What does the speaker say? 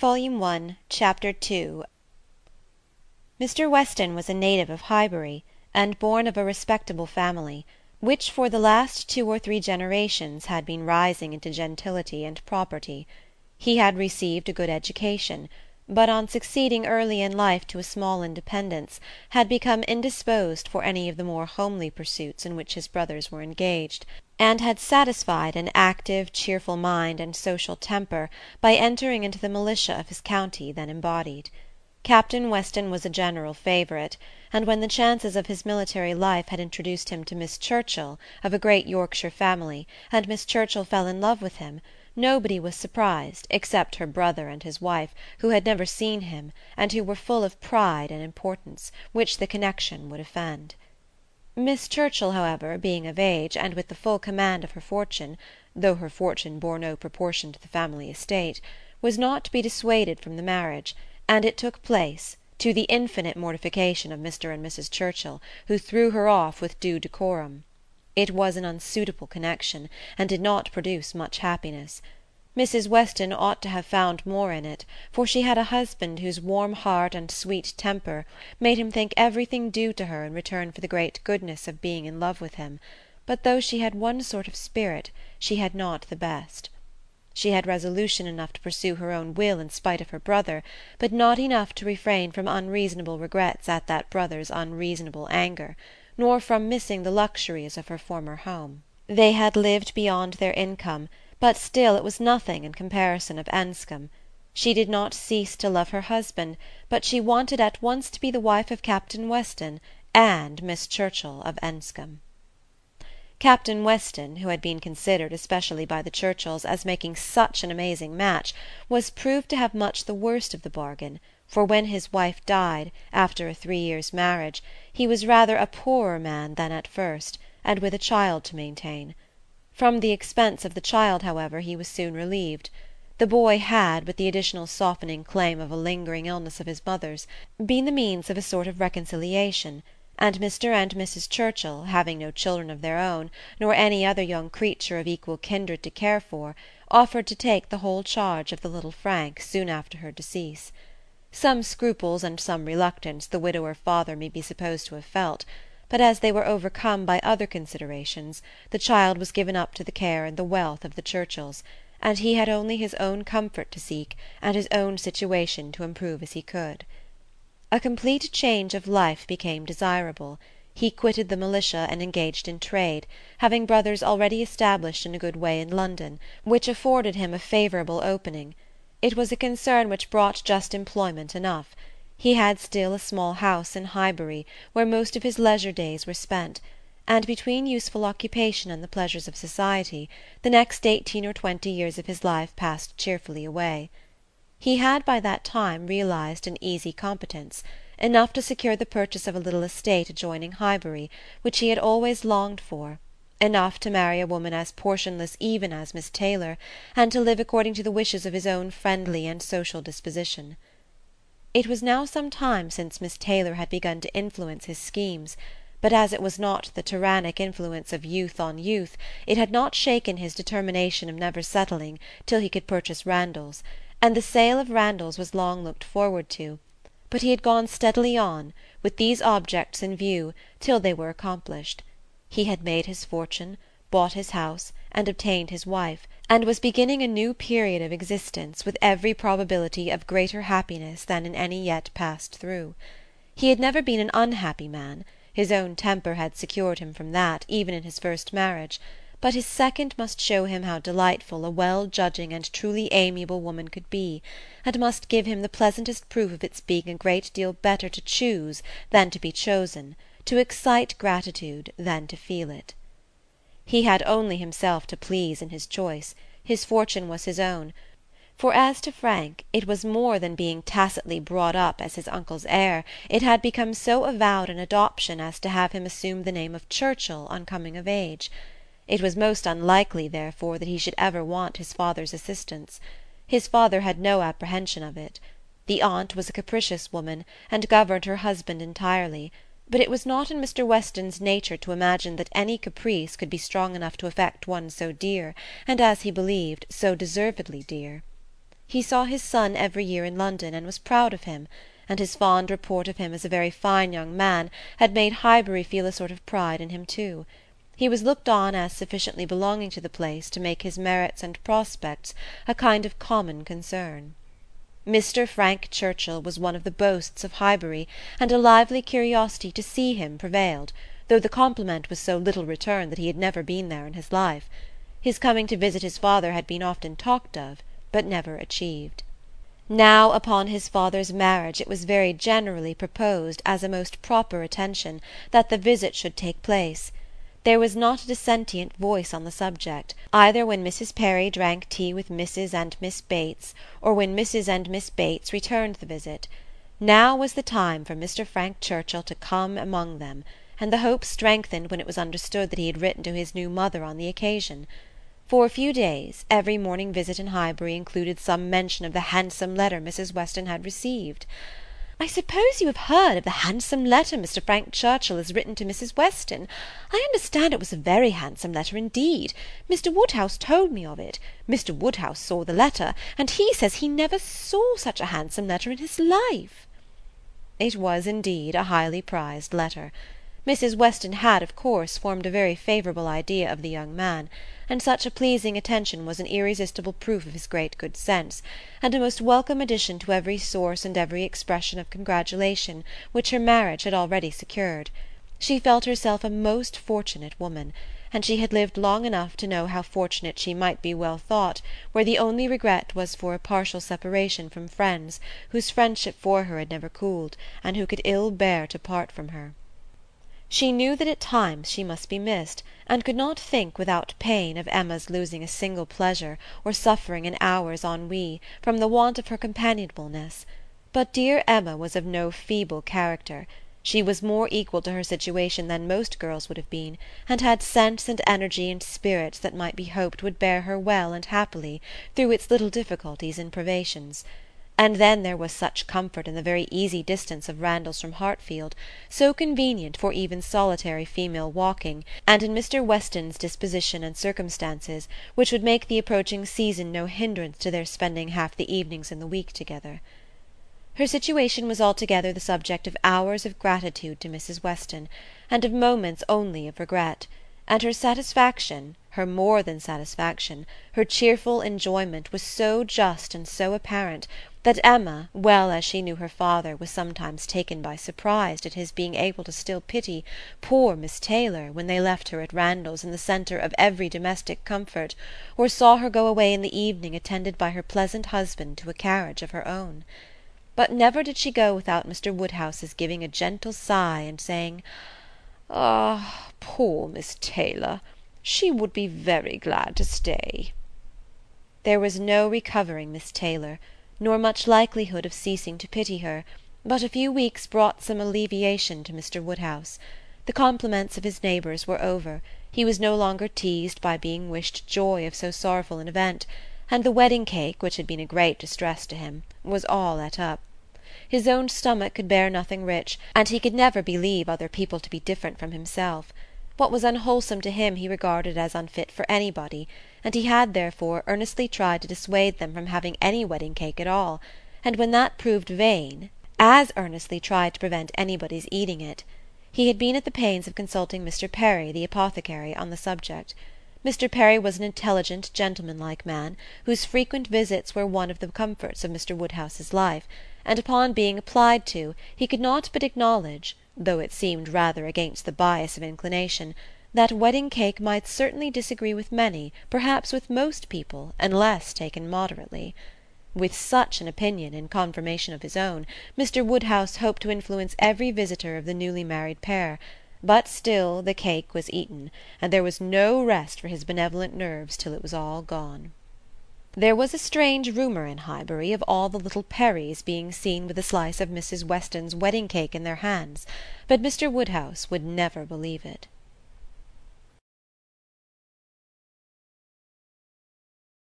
Volume One, Chapter II Mr. Weston was a native of Highbury, and born of a respectable family, which for the last two or three generations had been rising into gentility and property. He had received a good education, but on succeeding early in life to a small independence, had become indisposed for any of the more homely pursuits in which his brothers were engaged, and had satisfied an active cheerful mind and social temper by entering into the militia of his county then embodied. Captain Weston was a general favourite, and when the chances of his military life had introduced him to Miss Churchill, of a great Yorkshire family, and Miss Churchill fell in love with him, nobody was surprised, except her brother and his wife, who had never seen him, and who were full of pride and importance, which the connection would offend. Miss Churchill, however, being of age, and with the full command of her fortune, though her fortune bore no proportion to the family estate, was not to be dissuaded from the marriage, and it took place, to the infinite mortification of Mr. and Mrs. Churchill, who threw her off with due decorum. It was an unsuitable connection, and did not produce much happiness. Mrs. Weston ought to have found more in it, for she had a husband whose warm heart and sweet temper made him think everything due to her in return for the great goodness of being in love with him; but though she had one sort of spirit, she had not the best. She had resolution enough to pursue her own will in spite of her brother, but not enough to refrain from unreasonable regrets at that brother's unreasonable anger nor from missing the luxuries of her former home. They had lived beyond their income, but still it was nothing in comparison of Enscombe. She did not cease to love her husband, but she wanted at once to be the wife of Captain Weston and Miss Churchill of Enscombe. Captain Weston, who had been considered, especially by the Churchills, as making such an amazing match, was proved to have much the worst of the bargain for when his wife died, after a three years' marriage, he was rather a poorer man than at first, and with a child to maintain. From the expense of the child, however, he was soon relieved. The boy had, with the additional softening claim of a lingering illness of his mother's, been the means of a sort of reconciliation, and Mr. and Mrs. Churchill, having no children of their own, nor any other young creature of equal kindred to care for, offered to take the whole charge of the little Frank soon after her decease. Some scruples and some reluctance the widower father may be supposed to have felt; but as they were overcome by other considerations, the child was given up to the care and the wealth of the Churchills, and he had only his own comfort to seek, and his own situation to improve as he could. A complete change of life became desirable. He quitted the militia and engaged in trade, having brothers already established in a good way in London, which afforded him a favourable opening. It was a concern which brought just employment enough. He had still a small house in Highbury, where most of his leisure days were spent, and between useful occupation and the pleasures of society, the next eighteen or twenty years of his life passed cheerfully away. He had by that time realized an easy competence, enough to secure the purchase of a little estate adjoining Highbury, which he had always longed for enough to marry a woman as portionless even as Miss Taylor, and to live according to the wishes of his own friendly and social disposition. It was now some time since Miss Taylor had begun to influence his schemes, but as it was not the tyrannic influence of youth on youth, it had not shaken his determination of never settling till he could purchase Randalls, and the sale of Randalls was long looked forward to; but he had gone steadily on, with these objects in view, till they were accomplished. He had made his fortune, bought his house, and obtained his wife, and was beginning a new period of existence with every probability of greater happiness than in any yet passed through. He had never been an unhappy man; his own temper had secured him from that, even in his first marriage; but his second must show him how delightful a well judging and truly amiable woman could be, and must give him the pleasantest proof of its being a great deal better to choose than to be chosen to excite gratitude than to feel it. He had only himself to please in his choice; his fortune was his own; for as to Frank, it was more than being tacitly brought up as his uncle's heir, it had become so avowed an adoption as to have him assume the name of Churchill on coming of age. It was most unlikely, therefore, that he should ever want his father's assistance. His father had no apprehension of it. The aunt was a capricious woman, and governed her husband entirely but it was not in Mr. Weston's nature to imagine that any caprice could be strong enough to affect one so dear, and, as he believed, so deservedly dear. He saw his son every year in London, and was proud of him; and his fond report of him as a very fine young man had made Highbury feel a sort of pride in him too. He was looked on as sufficiently belonging to the place to make his merits and prospects a kind of common concern. Mr. Frank Churchill was one of the boasts of Highbury, and a lively curiosity to see him prevailed, though the compliment was so little returned that he had never been there in his life. His coming to visit his father had been often talked of, but never achieved. Now upon his father's marriage it was very generally proposed as a most proper attention that the visit should take place. There was not a dissentient voice on the subject, either when Mrs. Perry drank tea with Mrs. and Miss Bates, or when Mrs. and Miss Bates returned the visit. Now was the time for Mr. Frank Churchill to come among them, and the hope strengthened when it was understood that he had written to his new mother on the occasion. For a few days, every morning visit in Highbury included some mention of the handsome letter Mrs. Weston had received. "I suppose you have heard of the handsome letter Mr. Frank Churchill has written to Mrs. Weston? I understand it was a very handsome letter indeed. Mr. Woodhouse told me of it. Mr. Woodhouse saw the letter, and he says he never saw such a handsome letter in his life." It was indeed a highly prized letter. Mrs. Weston had, of course, formed a very favourable idea of the young man and such a pleasing attention was an irresistible proof of his great good sense, and a most welcome addition to every source and every expression of congratulation which her marriage had already secured. She felt herself a most fortunate woman, and she had lived long enough to know how fortunate she might be well thought where the only regret was for a partial separation from friends whose friendship for her had never cooled, and who could ill bear to part from her. She knew that at times she must be missed, and could not think without pain of Emma's losing a single pleasure, or suffering an hour's ennui, from the want of her companionableness; but dear Emma was of no feeble character; she was more equal to her situation than most girls would have been, and had sense and energy and spirits that might be hoped would bear her well and happily through its little difficulties and privations. And then there was such comfort in the very easy distance of Randalls from Hartfield, so convenient for even solitary female walking, and in Mr. Weston's disposition and circumstances, which would make the approaching season no hindrance to their spending half the evenings in the week together. Her situation was altogether the subject of hours of gratitude to Mrs. Weston, and of moments only of regret; and her satisfaction her more than satisfaction, her cheerful enjoyment was so just and so apparent, that Emma, well as she knew her father was sometimes taken by surprise at his being able to still pity poor Miss Taylor when they left her at Randalls in the centre of every domestic comfort, or saw her go away in the evening attended by her pleasant husband to a carriage of her own. But never did she go without Mr. Woodhouse's giving a gentle sigh and saying: "Ah, poor Miss Taylor! She would be very glad to stay." There was no recovering Miss Taylor, nor much likelihood of ceasing to pity her, but a few weeks brought some alleviation to Mr. Woodhouse. The compliments of his neighbours were over; he was no longer teased by being wished joy of so sorrowful an event; and the wedding cake, which had been a great distress to him, was all ate up. His own stomach could bear nothing rich, and he could never believe other people to be different from himself. What was unwholesome to him he regarded as unfit for anybody, and he had therefore earnestly tried to dissuade them from having any wedding cake at all, and when that proved vain, as earnestly tried to prevent anybody's eating it. He had been at the pains of consulting Mr. Perry, the apothecary, on the subject. Mr. Perry was an intelligent gentlemanlike man, whose frequent visits were one of the comforts of Mr. Woodhouse's life, and upon being applied to he could not but acknowledge though it seemed rather against the bias of inclination, that wedding cake might certainly disagree with many, perhaps with most people, unless taken moderately. With such an opinion, in confirmation of his own, Mr. Woodhouse hoped to influence every visitor of the newly married pair; but still the cake was eaten, and there was no rest for his benevolent nerves till it was all gone. There was a strange rumour in Highbury of all the little Perrys being seen with a slice of Mrs. Weston's wedding cake in their hands, but Mr. Woodhouse would never believe it.